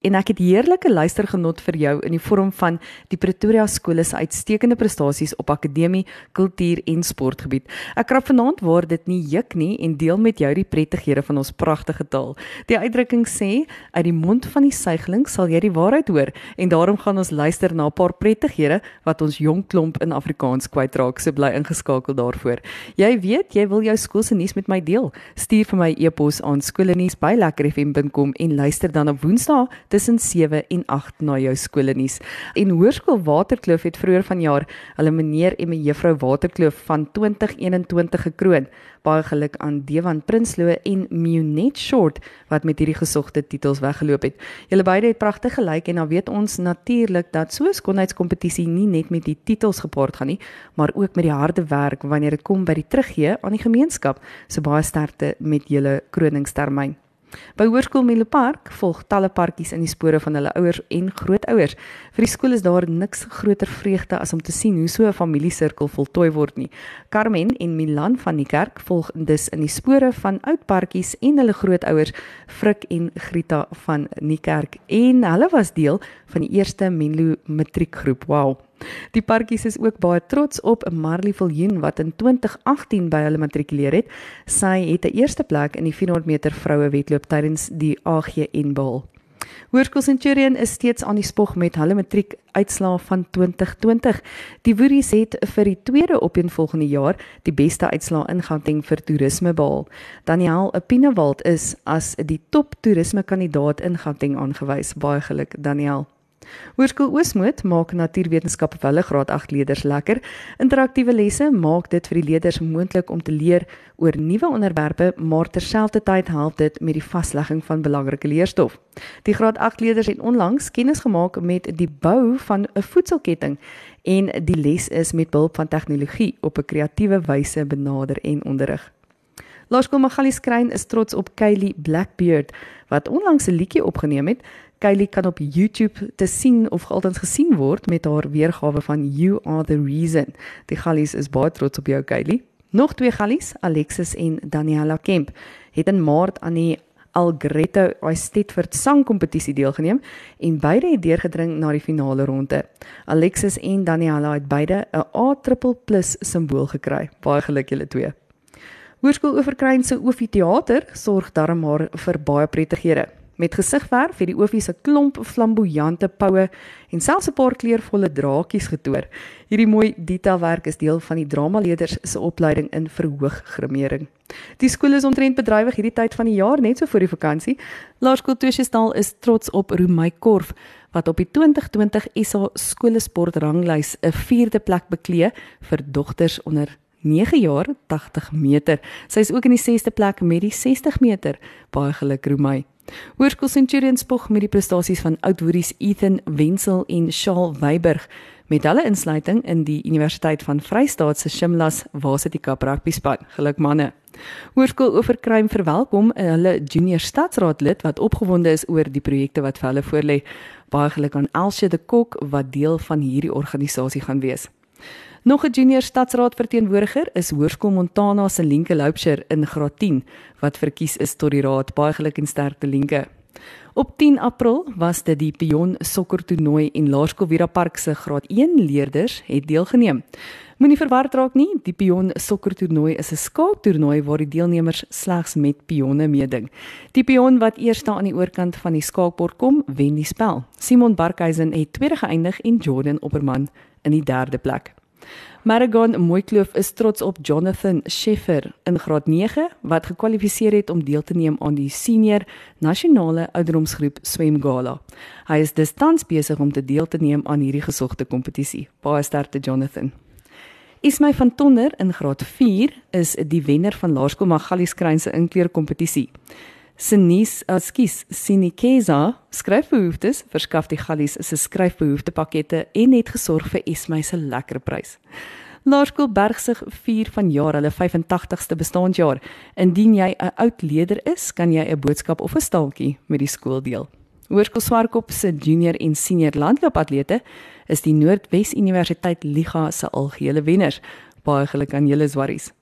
en ek het heerlike luistergenot vir jou in die vorm van die Pretoria skole se uitstekende prestasies op akademie, kultuur en sportgebied. Ek krap vanaand waar dit nie juk nie en deel met jou die prettighede van ons pragtige taal. Die uitdrukking sê uit die mond van die suigeling sal jy die waarheid hoor en daarom gaan ons luister na 'n paar prettighede wat ons jong klomp in Afrikaans kwytraak. So bly ingeskakel daarvoor. Jy weet, jy wil jou skool se nuus met my deel. Stuur vir my e-pos aan skoolnuus@lekkerfm.com en luister dan op Woensdae tussen 7 en 8 na jou skoolnuus. En Hoërskool Waterkloof het vroeër vanjaar hulle meneer en mevrou Waterkloof van 2021 gekroon. Baie geluk aan Dewan Prinsloo en Munet Short wat met hierdie gesogte titels weggeloop het. Julle beide het pragtig gelyk en dan weet ons natuurlik dat so 'n skoonheidskompetisie nie net met die titels gepaard gaan nie, maar ook met die harde werk wanneer dit kom by die teruggee aan die gemeenskap. So baie sterkte met julle kroningstermyn. By Hoërskool Milo Park volg talle partjies in die spore van hulle ouers en grootouers. Vir die skool is daar niks groter vreugde as om te sien hoe so 'n familiesirkel voltooi word nie. Carmen en Milan van die kerk volg dus in die spore van oud partjies en hulle grootouers Frik en Grita van die kerk en hulle was deel van die eerste Menlo matriekgroep. Wow. Die parkies is ook baie trots op Marley Viljoen wat in 2018 by hulle matrikuleer het. Sy het 'n eerste plek in die 400 meter vroue wedloop tydens die AGN behaal. Hoërskool Centurion is steeds aan die spog met hulle matriek uitslae van 2020. Die Woeries het vir die tweede opeenvolgende jaar die beste uitslae in Gauteng vir toerisme behaal. Daniel Epinewald is as die top toerisme kandidaat in Gauteng aangewys. Baie geluk Daniel. Hoërskool Oosmoed maak natuurwetenskap vir hulle graad 8 leerders lekker. Interaktiewe lesse maak dit vir die leerders moontlik om te leer oor nuwe onderwerpe, maar terselfdertyd help dit met die vaslegging van belangrike leerstof. Die graad 8 leerders het onlangs kennis gemaak met die bou van 'n voedselketting en die les is met behulp van tegnologie op 'n kreatiewe wyse benader en onderrig. Laerskool Magalies Skrein is trots op Kylie Blackbeard wat onlangs 'n liedjie opgeneem het Kylie kan op YouTube te sien of altens gesien word met haar weergawe van You Are the Reason. Die Gallies is baie trots op jou Kylie. Nog twee Gallies, Alexis en Daniela Kemp, het in Maart aan die Algretto Eisteddford sangkompetisie deelgeneem en beide het deurgedring na die finale ronde. Alexis en Daniela het beide 'n A++ simbool gekry. Baie geluk julle twee. Hoërskool Oeverkruin se Oefie Theater sorg darm maar vir baie prettighede met gesigverf het die oofie se klomp flamboyante poue en selfs 'n paar kleurvolle draadjies getoor. Hierdie mooi detailwerk is deel van die dramaleerders se opleiding in verhooggrimering. Die skool is omtrent bedrywig hierdie tyd van die jaar net so voor die vakansie. Laerskool Tosjestal is trots op Romay Korf wat op die 2020 SA skoolsport ranglys 'n 4de plek beklee vir dogters onder 9 jaar 80 meter. Sy is ook in die 6ste plek met die 60 meter. Baie geluk Romay. Hoërskool Centurion spog met die prestasies van Oudwoodies Ethan Wenzel en Shaal Weiberg met hulle insluiting in die Universiteit van Vrystaat se Shimlas Cup rugby span. Geluk manne. Hoërskool Oeverkruim verwelkom hulle junior stadsraadlid wat opgewonde is oor die projekte wat vir hulle voorlê. Baie geluk aan Elsie de Kok wat deel van hierdie organisasie gaan wees. Nog 'n junior stadsraad verteenwoordiger is Hoërskool Montana se Linke Loupsher in Graad 10 wat verkies is tot die raad. Baie geluk en sterkte Linke. Op 10 April was dit die Pion sokkertoernooi en Laerskool Vira Park se Graad 1 leerders het deelgeneem. Moenie verward raak nie, die Pion sokkertoernooi is 'n skaaktoernooi waar die deelnemers slegs met pionne meeding. Die pion wat eers aan die oorkant van die skaakbord kom, wen die spel. Simon Barkhuizen het tweede geëindig en Jordan Opperman in die derde plek. Maragon Mooikloof is trots op Jonathan Scheffer in graad 9 wat gekwalifiseer het om deel te neem aan die senior nasionale ouderdomsgroep swemgala. Hy is dus tans besig om te deel te neem aan hierdie gesogte kompetisie. Baie sterkte Jonathan. Ismay van Tonder in graad 4 is die wenner van Laerskool Magalies Kruin se inkleer kompetisie. Sinis, ekskuus, Sinikeza skryfbehoeftes verskaf die Gallies se skryfbehoeftepakkette en het gesorg vir Esmy se lekker prys. Laerskool Bergsig vier van jaar hulle 85ste bestaanjaar. Indien jy 'n oud leerder is, kan jy 'n boodskap of 'n staaltjie met die skool deel. Hoërskool Swartkop se junior en senior landloopatlete is die Noordwes Universiteit Liga se algehele wenners. Baie geluk aan julle Swarries.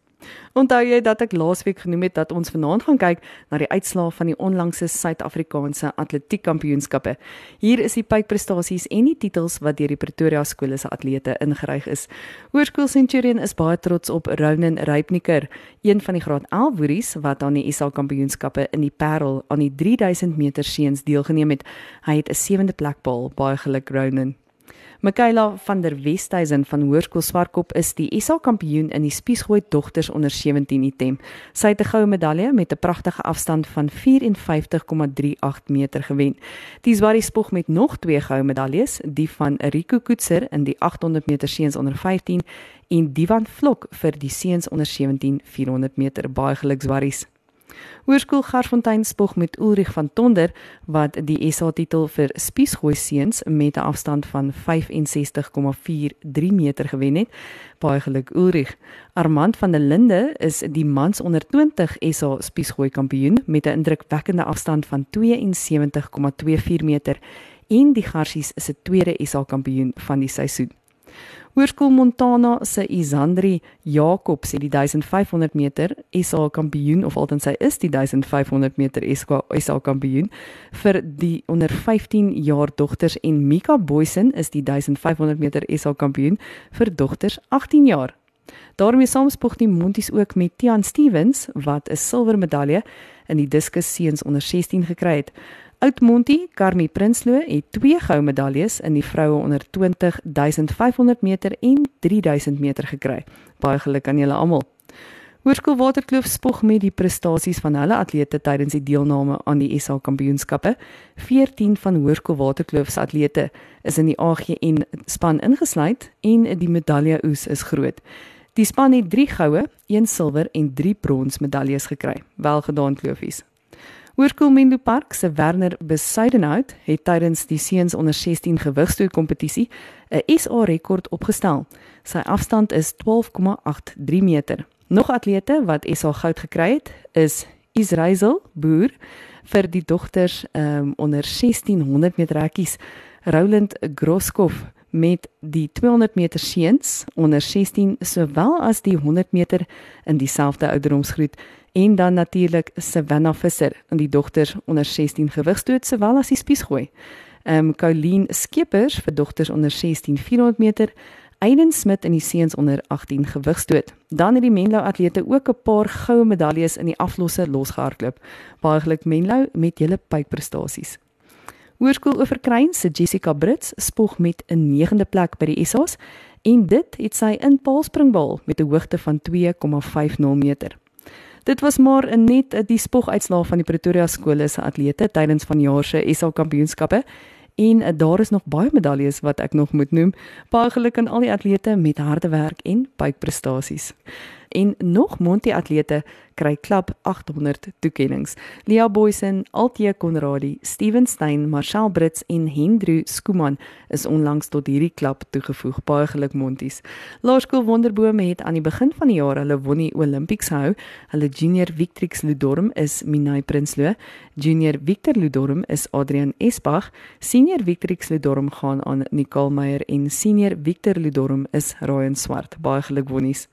Onthou jy dat ek laasweek genoem het dat ons vanaand gaan kyk na die uitslae van die onlangse Suid-Afrikaanse atletiekkampioenskappe. Hier is die pykprestasies en die titels wat deur die Pretoria skole se atlete ingeryg is. Hoërskool Centurion is baie trots op Ronan Rypniker, een van die graad 11 boeries wat aan die SA kampioenskappe in die Parel aan die 3000 meter seuns deelgeneem het. Hy het 'n sewende plek behaal. Baie geluk Ronan. Michaela van der Westhuizen van Hoërskool Swartkop is die SA kampioen in die spiesgooi dogters onder 17 item. Sy het 'n goue medalje met 'n pragtige afstand van 54,38 meter gewen. Die Swari spog met nog twee goue medaljes, die van Rico Koetser in die 800 meter seuns onder 15 en Divan Vlok vir die seuns onder 17 400 meter. Baie geluk Swaries. Hoërskool Garsfontein spog met Ulrich van Tonder wat die SA titel vir spiesgooi seuns met 'n afstand van 65,43 meter gewen het. Baie geluk Ulrich. Armand van der Linde is die mans onder 20 SA spiesgooi kampioen met 'n indrukwekkende afstand van 72,24 meter en die Garsies is 'n tweede SA kampioen van die seisoen. Hoërskool Montana se Isandri Jakob sê die 1500 meter SA kampioen of altens sy is die 1500 meter SA kampioen vir die onder 15 jaar dogters en Mika Boysen is die 1500 meter SA kampioen vir dogters 18 jaar. daarmee saamspog die Monties ook met Tian Stevens wat 'n silwer medalje in die diskus seuns onder 16 gekry het. Oudmontie, Carmi Prinsloo het twee goue medaljes in die vroue onder 20500 meter en 3000 meter gekry. Baie geluk aan julle almal. Hoërskool Waterkloof spog met die prestasies van hulle atlete tydens die deelname aan die SA Kampioenskappe. 14 van Hoërskool Waterkloof se atlete is in die AGN span ingesluit en die medalje oes is groot. Die span het 3 goue, 1 silwer en 3 brons medaljes gekry. Welgedaan Kloofies. Hoërskool Mendo Park se Werner Besuidenhout het tydens die seuns onder 16 gewigstoei kompetisie 'n SA rekord opgestel. Sy afstand is 12,83 meter. Nog atlete wat SA goud gekry het, is Israel Boer vir die dogters um, onder 1600 meter rekkies, Roland Groskov met die 200 meter seuns onder 16 sowel as die 100 meter in dieselfde ouderdomsgroep en dan natuurlik Savannah Visser in die dogters onder 16 gewigstoot sowel as die spiesgooi. Ehm um, Colleen Skeepers vir dogters onder 16 400 meter, Aiden Smit in die seuns onder 18 gewigstoot. Dan het die Menlo atlete ook 'n paar goue medaljes in die aflosse losgehardloop. Baie geluk Menlo met julle pypprestasies. Hoërskool Oeverkruin se Jessica Brits spog met 'n 9de plek by die SA's en dit het sy in Paalspringbal met 'n hoogte van 2,50 meter. Dit was maar net die spoguitslae van die Pretoria skole se atlete tydens vanjaar se SA kampioenskappe en eh, daar is nog baie medaljes wat ek nog moet noem. Baie geluk aan al die atlete met harde werk en baie prestasies en nog Monti atlete kry klub 800 toekenninge. Lia Boysen, Altie Konradi, Steven Stein, Marcel Brits en Hendru Skuman is onlangs tot hierdie klub toegevoeg. Baie geluk Monties. Laerskool Wonderbome het aan die begin van die jaar hulle Wonnie Olympics hou. Hulle junior Victrix Ludorm is Minai Prinsloo, junior Victor Ludorm is Adrian Esbach, senior Victrix Ludorm gaan aan Nicole Meyer en senior Victor Ludorm is Ryan Swart. Baie geluk Wonnies.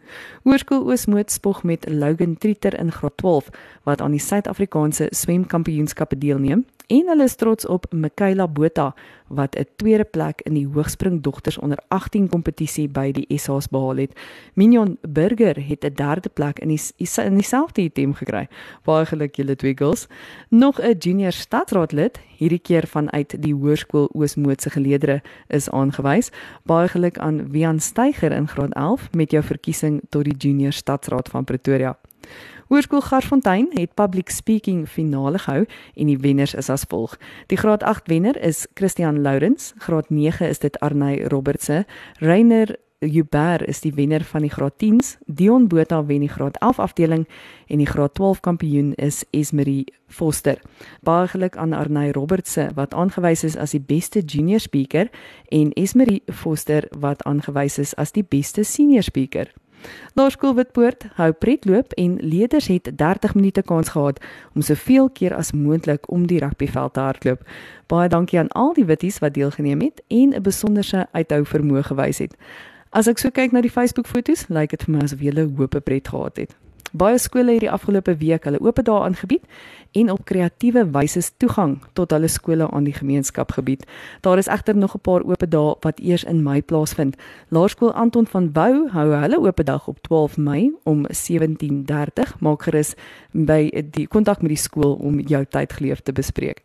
Hoërskool Oosmoed spog met Logan Trieter in graad 12 wat aan die Suid-Afrikaanse swemkampioenskappe deelneem en hulle is trots op Michaela Botha wat 'n tweede plek in die hoogspring dogters onder 18 kompetisie by die SA's behaal het. Minion Burger het 'n derde plek in die in dieselfde team gekry. Baie geluk julle twee girls. Nog 'n junior stadsraadlid, hierdie keer vanuit die Hoërskool Oosmoed se geleedere is aangewys. Baie geluk aan Wian Steiger in graad 11 met jou verkiesing tot die junior stadsraad van Pretoria. Hoërskool Garsfontein het public speaking finale gehou en die wenners is as volg. Die graad 8 wenner is Christian Lourens, graad 9 is dit Arney Robertse, Reiner Juber is die wenner van die graad 10s, Dion Botha wen die graad 11 afdeling en die graad 12 kampioen is Esmerie Foster. Baie geluk aan Arney Robertse wat aangewys is as die beste junior speaker en Esmerie Foster wat aangewys is as die beste senior speaker. Laerskool Witpoort hou pretloop en leerders het 30 minute kans gehad om soveel keer as moontlik om die rugbyveld te hardloop. Baie dankie aan al die witties wat deelgeneem het en 'n besonderse uithou vermoë gewys het. As ek so kyk na die Facebook foto's, lyk dit vir my asof julle hoop 'n pret gehad het. Baie skole het die afgelope week hulle oop dae aangebied en op kreatiewe wyse toegang tot hulle skole aan die gemeenskap gebied. Daar is egter nog 'n paar oop dae wat eers in Mei plaasvind. Laerskool Anton van Bou hou hulle oop dag op 12 Mei om 17:30. Maak gerus by die kontak met die skool om jou tydgeleef te bespreek.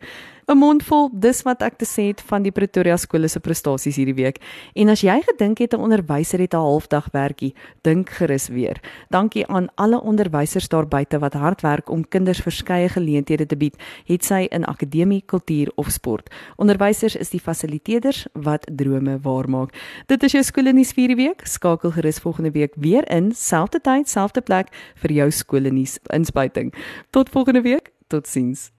'n mondvol dis wat ek te sê het van die Pretoria skole se prestasies hierdie week. En as jy gedink het 'n onderwyser het 'n halfdag werkie, dink gerus weer. Dankie aan alle onderwysers daar buite wat hard werk om kinders verskeie geleenthede te bied, het sy in akademie, kultuur of sport. Onderwysers is die fasiliteerders wat drome waarmaak. Dit is jou skoolnuus vir hierdie week. Skakel gerus volgende week weer in, selfde tyd, selfde plek vir jou skoolnuus inspuiting. Tot volgende week. Totsiens.